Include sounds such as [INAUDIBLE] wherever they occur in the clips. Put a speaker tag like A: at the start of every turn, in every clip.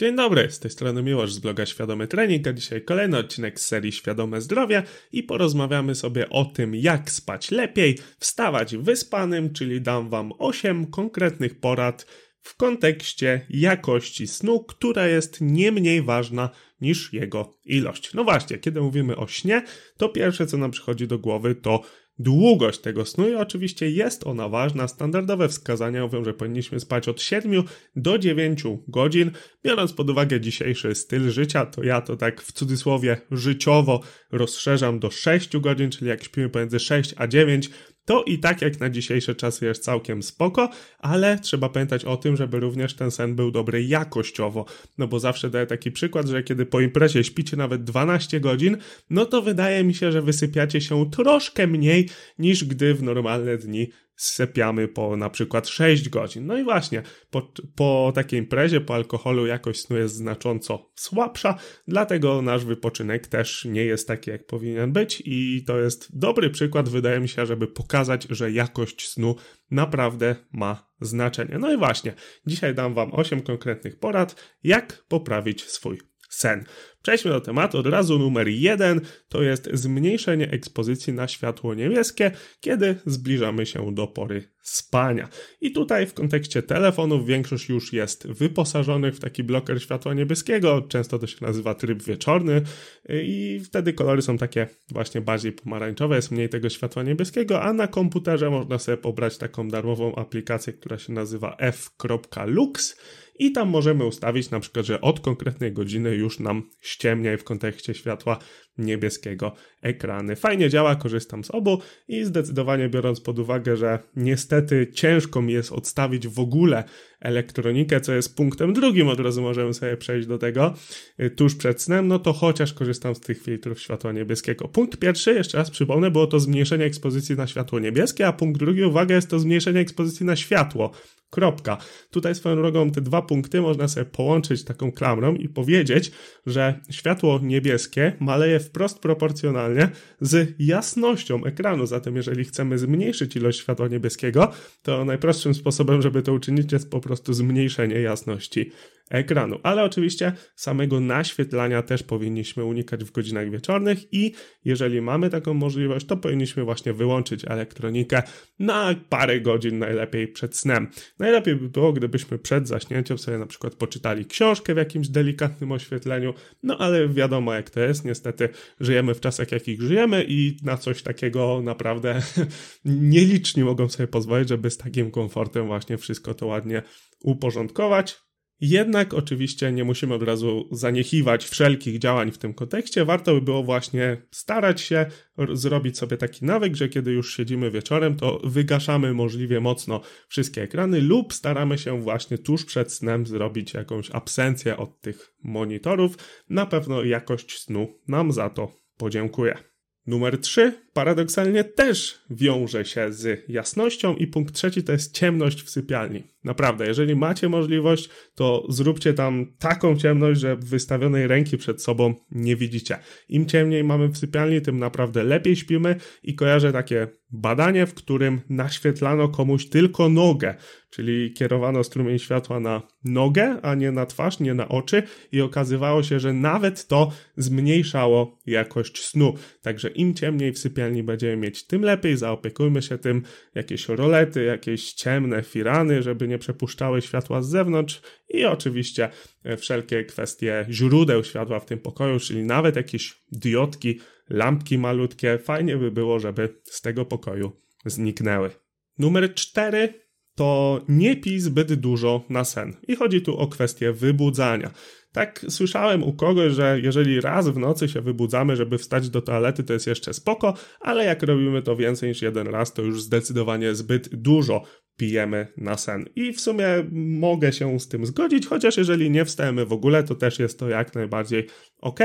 A: Dzień dobry, z tej strony Miłosz z bloga Świadomy Trening, a dzisiaj kolejny odcinek z serii Świadome Zdrowie i porozmawiamy sobie o tym, jak spać lepiej, wstawać wyspanym, czyli dam Wam 8 konkretnych porad w kontekście jakości snu, która jest nie mniej ważna niż jego ilość. No właśnie, kiedy mówimy o śnie, to pierwsze co nam przychodzi do głowy to długość tego snu i oczywiście jest ona ważna. Standardowe wskazania mówią, że powinniśmy spać od 7 do 9 godzin. Biorąc pod uwagę dzisiejszy styl życia, to ja to tak w cudzysłowie życiowo rozszerzam do 6 godzin, czyli jak śpimy pomiędzy 6 a 9, to i tak jak na dzisiejsze czasy jest całkiem spoko, ale trzeba pamiętać o tym, żeby również ten sen był dobry jakościowo. No bo zawsze daję taki przykład, że kiedy po imprezie śpicie nawet 12 godzin, no to wydaje mi się, że wysypiacie się troszkę mniej niż gdy w normalne dni sypiamy po na przykład 6 godzin. No i właśnie, po, po takiej imprezie, po alkoholu jakość snu jest znacząco słabsza, dlatego nasz wypoczynek też nie jest taki, jak powinien być i to jest dobry przykład, wydaje mi się, żeby pokazać, że jakość snu naprawdę ma znaczenie. No i właśnie, dzisiaj dam Wam 8 konkretnych porad, jak poprawić swój sen. Przejdźmy do tematu. Od razu numer jeden to jest zmniejszenie ekspozycji na światło niebieskie, kiedy zbliżamy się do pory spania. I tutaj w kontekście telefonów większość już jest wyposażonych w taki bloker światła niebieskiego. Często to się nazywa tryb wieczorny i wtedy kolory są takie właśnie bardziej pomarańczowe, jest mniej tego światła niebieskiego, a na komputerze można sobie pobrać taką darmową aplikację, która się nazywa f.lux i tam możemy ustawić na przykład, że od konkretnej godziny już nam ściemnia w kontekście światła niebieskiego ekrany. Fajnie działa, korzystam z obu i zdecydowanie biorąc pod uwagę, że niestety ciężko mi jest odstawić w ogóle elektronikę, co jest punktem drugim, od razu możemy sobie przejść do tego y, tuż przed snem, no to chociaż korzystam z tych filtrów światła niebieskiego. Punkt pierwszy, jeszcze raz przypomnę, było to zmniejszenie ekspozycji na światło niebieskie, a punkt drugi, uwaga, jest to zmniejszenie ekspozycji na światło. Kropka. Tutaj swoją drogą te dwa punkty można sobie połączyć taką klamrą i powiedzieć, że światło niebieskie maleje wprost proporcjonalnie z jasnością ekranu. Zatem jeżeli chcemy zmniejszyć ilość światła niebieskiego, to najprostszym sposobem, żeby to uczynić jest po prostu zmniejszenie jasności ekranu. Ale oczywiście samego naświetlania też powinniśmy unikać w godzinach wieczornych i jeżeli mamy taką możliwość, to powinniśmy właśnie wyłączyć elektronikę na parę godzin najlepiej przed snem. Najlepiej by było, gdybyśmy przed zaśnięciem sobie na przykład poczytali książkę w jakimś delikatnym oświetleniu, no ale wiadomo jak to jest, niestety żyjemy w czasach jakich żyjemy i na coś takiego naprawdę [LAUGHS] nieliczni mogą sobie pozwolić, żeby z takim komfortem właśnie wszystko to ładnie uporządkować. Jednak oczywiście nie musimy od razu zaniechiwać wszelkich działań w tym kontekście. Warto by było właśnie starać się zrobić sobie taki nawyk, że kiedy już siedzimy wieczorem, to wygaszamy możliwie mocno wszystkie ekrany lub staramy się właśnie tuż przed snem zrobić jakąś absencję od tych monitorów. Na pewno jakość snu nam za to podziękuje. Numer 3 paradoksalnie też wiąże się z jasnością i punkt trzeci to jest ciemność w sypialni. Naprawdę, jeżeli macie możliwość, to zróbcie tam taką ciemność, że wystawionej ręki przed sobą nie widzicie. Im ciemniej mamy w sypialni, tym naprawdę lepiej śpimy i kojarzę takie badanie, w którym naświetlano komuś tylko nogę, czyli kierowano strumień światła na nogę, a nie na twarz, nie na oczy i okazywało się, że nawet to zmniejszało jakość snu. Także im ciemniej w sypialni będziemy mieć, tym lepiej. Zaopiekujmy się tym, jakieś rolety, jakieś ciemne firany, żeby nie przepuszczały światła z zewnątrz i oczywiście e, wszelkie kwestie źródeł światła w tym pokoju, czyli nawet jakieś diodki, lampki malutkie. Fajnie by było, żeby z tego pokoju zniknęły. Numer cztery to nie pij zbyt dużo na sen. I chodzi tu o kwestię wybudzania. Tak słyszałem u kogoś, że jeżeli raz w nocy się wybudzamy, żeby wstać do toalety, to jest jeszcze spoko, ale jak robimy to więcej niż jeden raz, to już zdecydowanie zbyt dużo pijemy na sen. I w sumie mogę się z tym zgodzić, chociaż jeżeli nie wstajemy w ogóle, to też jest to jak najbardziej ok.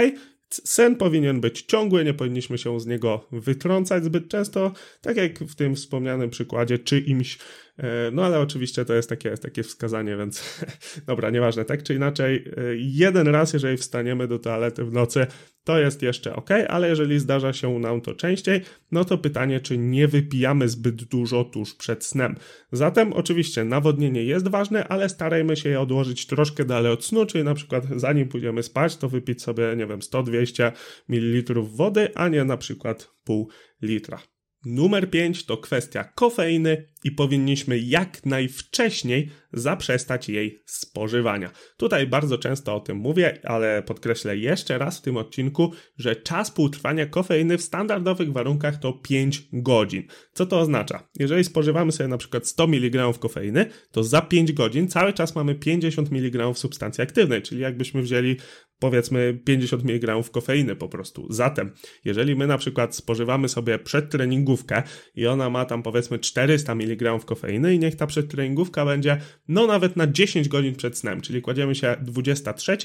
A: Sen powinien być ciągły, nie powinniśmy się z niego wytrącać zbyt często, tak jak w tym wspomnianym przykładzie, czyimś no ale oczywiście to jest takie, takie wskazanie, więc [LAUGHS] dobra, nieważne, tak czy inaczej, e, jeden raz, jeżeli wstaniemy do toalety w nocy, to jest jeszcze ok, ale jeżeli zdarza się nam to częściej, no to pytanie, czy nie wypijamy zbyt dużo tuż przed snem. Zatem oczywiście nawodnienie jest ważne, ale starajmy się je odłożyć troszkę dalej od snu, czyli na przykład zanim pójdziemy spać, to wypić sobie, nie wiem, 100-200 ml wody, a nie na przykład pół litra. Numer 5 to kwestia kofeiny i powinniśmy jak najwcześniej zaprzestać jej spożywania. Tutaj bardzo często o tym mówię, ale podkreślę jeszcze raz w tym odcinku, że czas półtrwania kofeiny w standardowych warunkach to 5 godzin. Co to oznacza? Jeżeli spożywamy sobie na przykład 100 mg kofeiny, to za 5 godzin cały czas mamy 50 mg substancji aktywnej, czyli jakbyśmy wzięli powiedzmy 50 mg kofeiny po prostu. Zatem, jeżeli my na przykład spożywamy sobie przedtreningówkę i ona ma tam powiedzmy 400 mg kofeiny i niech ta przedtreningówka będzie no nawet na 10 godzin przed snem, czyli kładziemy się 23,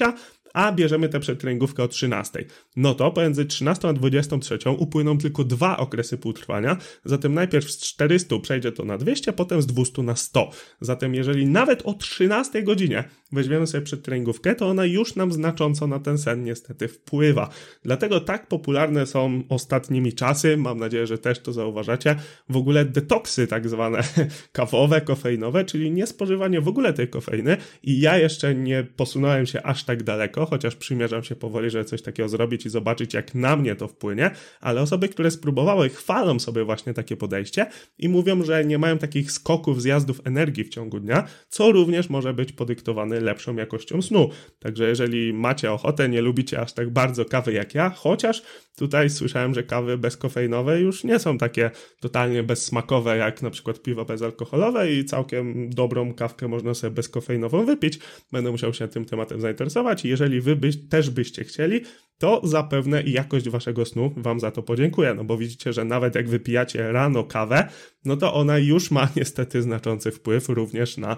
A: a bierzemy tę przedtreningówkę o 13. No to pomiędzy 13 a 23 upłyną tylko dwa okresy półtrwania, zatem najpierw z 400 przejdzie to na 200, potem z 200 na 100. Zatem jeżeli nawet o 13 godzinie weźmiemy sobie przedtreningówkę, to ona już nam znacząco na ten sen niestety wpływa. Dlatego tak popularne są ostatnimi czasy, mam nadzieję, że też to zauważacie, w ogóle detoksy tak zwane [LAUGHS] kawowe, kofeinowe, czyli niespożywanie w ogóle tej kofeiny i ja jeszcze nie posunąłem się aż tak daleko, chociaż przymierzam się powoli, żeby coś takiego zrobić i zobaczyć jak na mnie to wpłynie, ale osoby, które spróbowały, chwalą sobie właśnie takie podejście i mówią, że nie mają takich skoków zjazdów energii w ciągu dnia, co również może być podyktowane lepszą jakością snu. Także jeżeli macie ochotę, nie lubicie aż tak bardzo kawy jak ja, chociaż tutaj słyszałem, że kawy bezkofeinowe już nie są takie totalnie bezsmakowe jak na przykład piwo bezalkoholowe i całkiem dobrą kawkę można sobie bezkofeinową wypić. Będę musiał się tym tematem zainteresować jeżeli wy byś, też byście chcieli, to zapewne jakość waszego snu wam za to podziękuję, no bo widzicie, że nawet jak wypijacie rano kawę, no to ona już ma [LAUGHS] niestety znaczący wpływ również na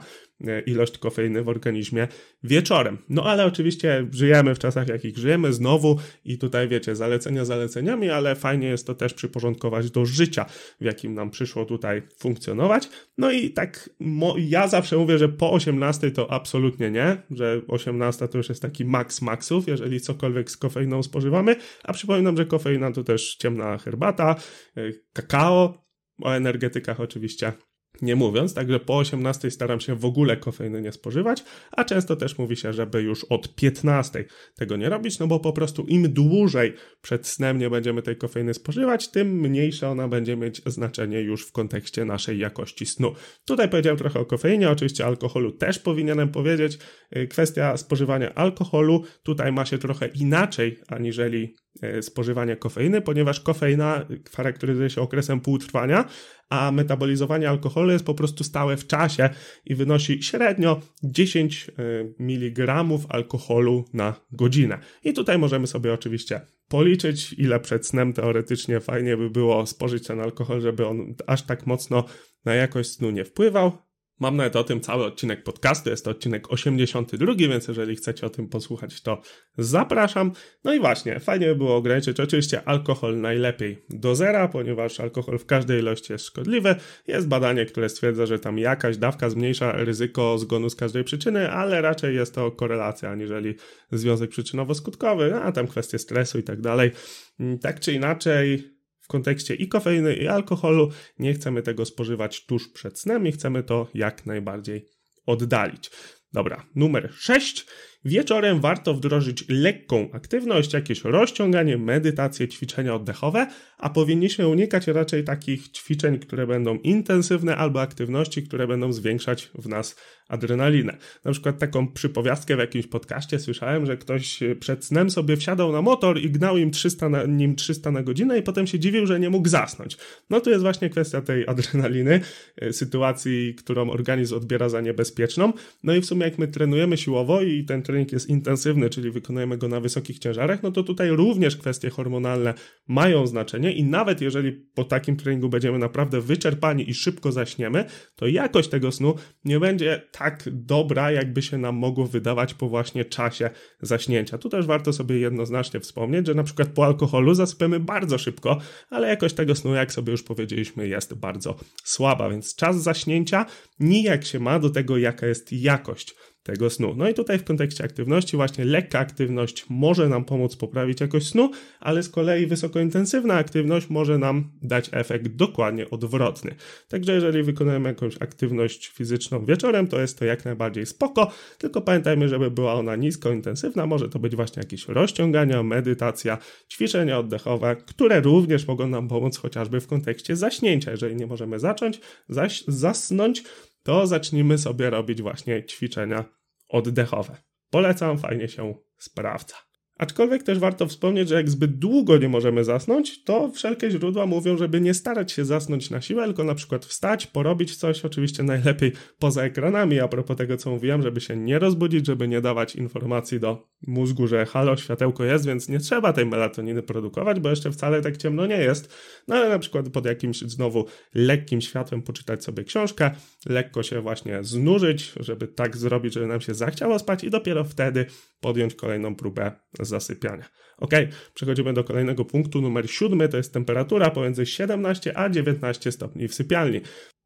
A: ilość kofeiny w organizmie wieczorem. No ale oczywiście żyjemy w czasach, jakich żyjemy, znowu i tutaj wiecie, zalecenia zaleceniami, ale fajnie jest to też przyporządkować do życia, w jakim nam przyszło tutaj funkcjonować. No i tak ja zawsze mówię, że po 18 to absolutnie nie, że 18 to już jest taki maks maksów, jeżeli cokolwiek z kofeiną spożywamy, a przypominam, że kofeina to też ciemna herbata, e, kakao, o energetykach oczywiście nie mówiąc, także po 18 staram się w ogóle kofeiny nie spożywać, a często też mówi się, żeby już od 15 tego nie robić, no bo po prostu im dłużej przed snem nie będziemy tej kofeiny spożywać, tym mniejsze ona będzie mieć znaczenie już w kontekście naszej jakości snu. Tutaj powiedziałem trochę o kofeinie, oczywiście alkoholu też powinienem powiedzieć. Y, kwestia spożywania alkoholu tutaj ma się trochę inaczej aniżeli y, spożywanie kofeiny, ponieważ kofeina charakteryzuje się okresem półtrwania, a metabolizowanie alkoholu jest po prostu stałe w czasie i wynosi średnio 10 y, mg alkoholu na godzinę. I tutaj możemy sobie oczywiście policzyć, ile przed snem teoretycznie fajnie by było spożyć ten alkohol, żeby on aż tak mocno na jakość snu nie wpływał. Mam nawet o tym cały odcinek podcastu, jest to odcinek 82, więc jeżeli chcecie o tym posłuchać, to zapraszam. No i właśnie, fajnie by było ograniczyć oczywiście alkohol najlepiej do zera, ponieważ alkohol w każdej ilości jest szkodliwy. Jest badanie, które stwierdza, że tam jakaś dawka zmniejsza ryzyko zgonu z każdej przyczyny, ale raczej jest to korelacja, aniżeli związek przyczynowo-skutkowy, a tam kwestie stresu i tak dalej. Tak czy inaczej, w kontekście i kofeiny, i alkoholu. Nie chcemy tego spożywać tuż przed snem i chcemy to jak najbardziej oddalić. Dobra, numer 6. Wieczorem warto wdrożyć lekką aktywność, jakieś rozciąganie, medytację, ćwiczenia oddechowe, a powinniśmy unikać raczej takich ćwiczeń, które będą intensywne albo aktywności, które będą zwiększać w nas adrenalinę. Na przykład taką przypowiastkę w jakimś podcaście słyszałem, że ktoś przed snem sobie wsiadał na motor i gnał im 300 na, nim 300 na godzinę i potem się dziwił, że nie mógł zasnąć. No to jest właśnie kwestia tej adrenaliny, sytuacji, którą organizm odbiera za niebezpieczną. No i w sumie jak my trenujemy siłowo i ten trening jest intensywny, czyli wykonujemy go na wysokich ciężarach, no to tutaj również kwestie hormonalne mają znaczenie i nawet jeżeli po takim treningu będziemy naprawdę wyczerpani i szybko zaśniemy, to jakość tego snu nie będzie tak dobra, jakby się nam mogło wydawać po właśnie czasie zaśnięcia. Tu też warto sobie jednoznacznie wspomnieć, że na przykład po alkoholu zasypiamy bardzo szybko, ale jakość tego snu, jak sobie już powiedzieliśmy, jest bardzo słaba, więc czas zaśnięcia nijak się ma do tego, jaka jest jakość tego snu. No i tutaj w kontekście aktywności właśnie lekka aktywność może nam pomóc poprawić jakość snu, ale z kolei wysokointensywna aktywność może nam dać efekt dokładnie odwrotny. Także jeżeli wykonujemy jakąś aktywność fizyczną wieczorem, to jest to jak najbardziej spoko, tylko pamiętajmy, żeby była ona niskointensywna, może to być właśnie jakieś rozciągania, medytacja, ćwiczenia oddechowe, które również mogą nam pomóc chociażby w kontekście zaśnięcia. Jeżeli nie możemy zacząć, zaś zasnąć, to zacznijmy sobie robić właśnie ćwiczenia oddechowe. Polecam, fajnie się sprawdza. Aczkolwiek też warto wspomnieć, że jak zbyt długo nie możemy zasnąć, to wszelkie źródła mówią, żeby nie starać się zasnąć na siłę, tylko na przykład wstać, porobić coś, oczywiście najlepiej poza ekranami, a propos tego, co mówiłem, żeby się nie rozbudzić, żeby nie dawać informacji do mózgu, że halo, światełko jest, więc nie trzeba tej melatoniny produkować, bo jeszcze wcale tak ciemno nie jest. No ale na przykład pod jakimś znowu lekkim światłem poczytać sobie książkę, lekko się właśnie znurzyć, żeby tak zrobić, żeby nam się zachciało spać i dopiero wtedy podjąć kolejną próbę zasypiania. Ok, przechodzimy do kolejnego punktu, numer siódmy, to jest temperatura pomiędzy 17 a 19 stopni w sypialni.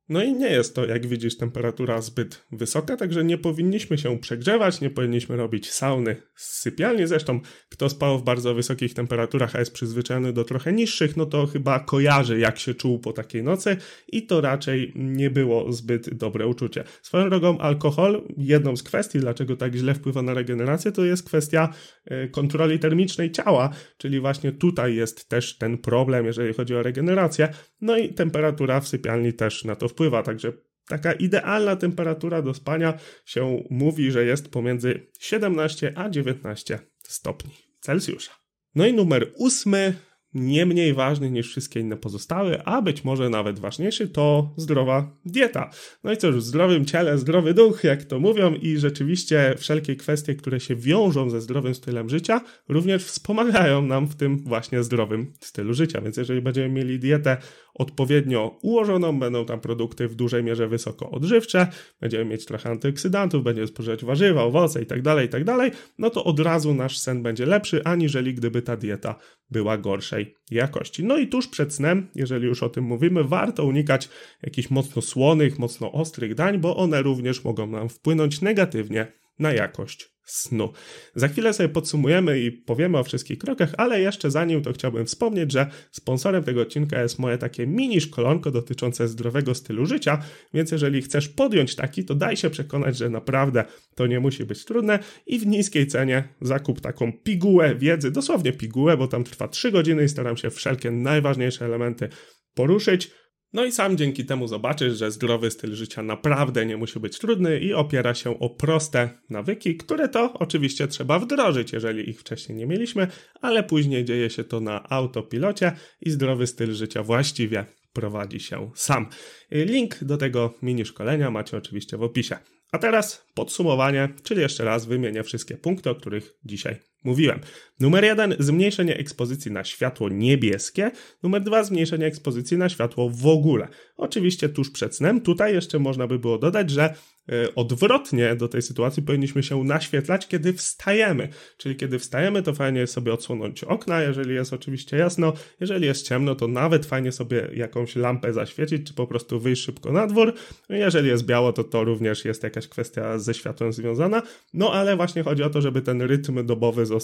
A: No i nie jest to, jak widzisz, temperatura zbyt wysoka, także nie powinniśmy się przegrzewać, nie powinniśmy robić sauny z sypialni. Zresztą, kto spał w bardzo wysokich temperaturach, a jest przyzwyczajony do trochę niższych, no to chyba kojarzy, jak się czuł po takiej nocy i to raczej nie było zbyt dobre uczucie. Swoją drogą, alkohol, jedną z kwestii, dlaczego tak źle wpływa na regenerację, to jest kwestia e, kontroli termicznej ciała, czyli właśnie tutaj jest też ten problem, jeżeli chodzi o regenerację. No i temperatura w sypialni też na to wpływa, także taka idealna temperatura do spania się mówi, że jest pomiędzy 17 a 19 stopni Celsjusza. No i numer ósmy nie mniej ważny niż wszystkie inne pozostałe, a być może nawet ważniejszy, to zdrowa dieta. No i cóż, w zdrowym ciele, zdrowy duch, jak to mówią, i rzeczywiście wszelkie kwestie, które się wiążą ze zdrowym stylem życia, również wspomagają nam w tym właśnie zdrowym stylu życia. Więc jeżeli będziemy mieli dietę odpowiednio ułożoną, będą tam produkty w dużej mierze wysoko odżywcze, będziemy mieć trochę antyoksydantów, będziemy spożywać warzywa, owoce itd., tak itd., tak no to od razu nasz sen będzie lepszy, aniżeli gdyby ta dieta była gorszej jakości. No i tuż przed snem, jeżeli już o tym mówimy, warto unikać jakichś mocno słonych, mocno ostrych dań, bo one również mogą nam wpłynąć negatywnie na jakość snu. Za chwilę sobie podsumujemy i powiemy o wszystkich krokach, ale jeszcze zanim to chciałbym wspomnieć, że sponsorem tego odcinka jest moje takie mini szkolonko dotyczące zdrowego stylu życia, więc jeżeli chcesz podjąć taki, to daj się przekonać, że naprawdę to nie musi być trudne i w niskiej cenie zakup taką pigułę wiedzy, dosłownie pigułę, bo tam trwa 3 godziny i staram się wszelkie najważniejsze elementy poruszyć no i sam dzięki temu zobaczysz, że zdrowy styl życia naprawdę nie musi być trudny i opiera się o proste nawyki, które to oczywiście trzeba wdrożyć, jeżeli ich wcześniej nie mieliśmy, ale później dzieje się to na autopilocie i zdrowy styl życia właściwie prowadzi się sam. Link do tego mini szkolenia macie oczywiście w opisie. A teraz podsumowanie, czyli jeszcze raz wymienię wszystkie punkty, o których dzisiaj mówiłem. Numer jeden, zmniejszenie ekspozycji na światło niebieskie. Numer dwa, zmniejszenie ekspozycji na światło w ogóle. Oczywiście tuż przed snem. Tutaj jeszcze można by było dodać, że e, odwrotnie do tej sytuacji powinniśmy się naświetlać, kiedy wstajemy. Czyli kiedy wstajemy, to fajnie sobie odsłonąć okna, jeżeli jest oczywiście jasno. Jeżeli jest ciemno, to nawet fajnie sobie jakąś lampę zaświecić, czy po prostu wyjść szybko na dwór. Jeżeli jest biało, to to również jest jakaś kwestia ze światłem związana. No ale właśnie chodzi o to, żeby ten rytm dobowy został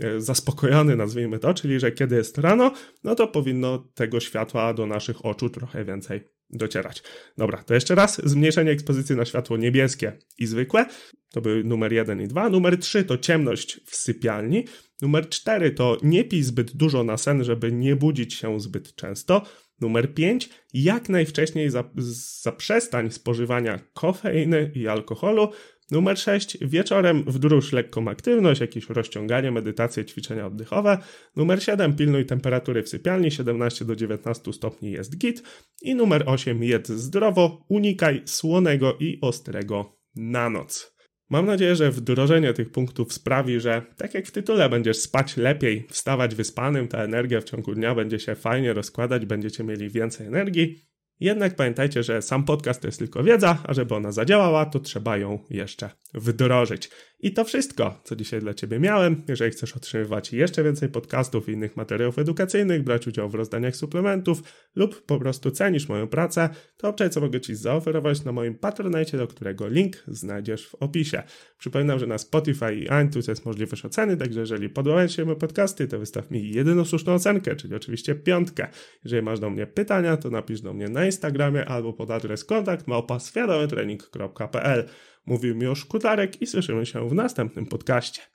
A: e, zaspokojony, nazwijmy to, czyli że kiedy jest rano, no to powinno tego światła do naszych oczu trochę więcej docierać. Dobra, to jeszcze raz. Zmniejszenie ekspozycji na światło niebieskie i zwykłe. To były numer 1 i 2. Numer 3 to ciemność w sypialni. Numer 4 to nie pij zbyt dużo na sen, żeby nie budzić się zbyt często. Numer 5. Jak najwcześniej zaprzestań spożywania kofeiny i alkoholu. Numer 6. Wieczorem wdróż lekką aktywność, jakieś rozciąganie, medytacje, ćwiczenia oddechowe. Numer 7. Pilnuj temperatury w sypialni, 17 do 19 stopni jest git. I numer 8. Jedz zdrowo, unikaj słonego i ostrego na noc. Mam nadzieję, że wdrożenie tych punktów sprawi, że tak jak w tytule będziesz spać lepiej, wstawać wyspanym, ta energia w ciągu dnia będzie się fajnie rozkładać, będziecie mieli więcej energii. Jednak pamiętajcie, że sam podcast to jest tylko wiedza, a żeby ona zadziałała, to trzeba ją jeszcze wdrożyć. I to wszystko, co dzisiaj dla Ciebie miałem. Jeżeli chcesz otrzymywać jeszcze więcej podcastów i innych materiałów edukacyjnych, brać udział w rozdaniach suplementów lub po prostu cenisz moją pracę, to obczaj, co mogę Ci zaoferować na moim Patronite, do którego link znajdziesz w opisie. Przypominam, że na Spotify i iTunes jest możliwość oceny, także jeżeli podobają Ci się moje podcasty, to wystaw mi jedyną słuszną ocenkę, czyli oczywiście piątkę. Jeżeli masz do mnie pytania, to napisz do mnie na Instagramie albo pod adres kontakt małpa Mówił mi o Szkutarek i słyszymy się w następnym podcaście.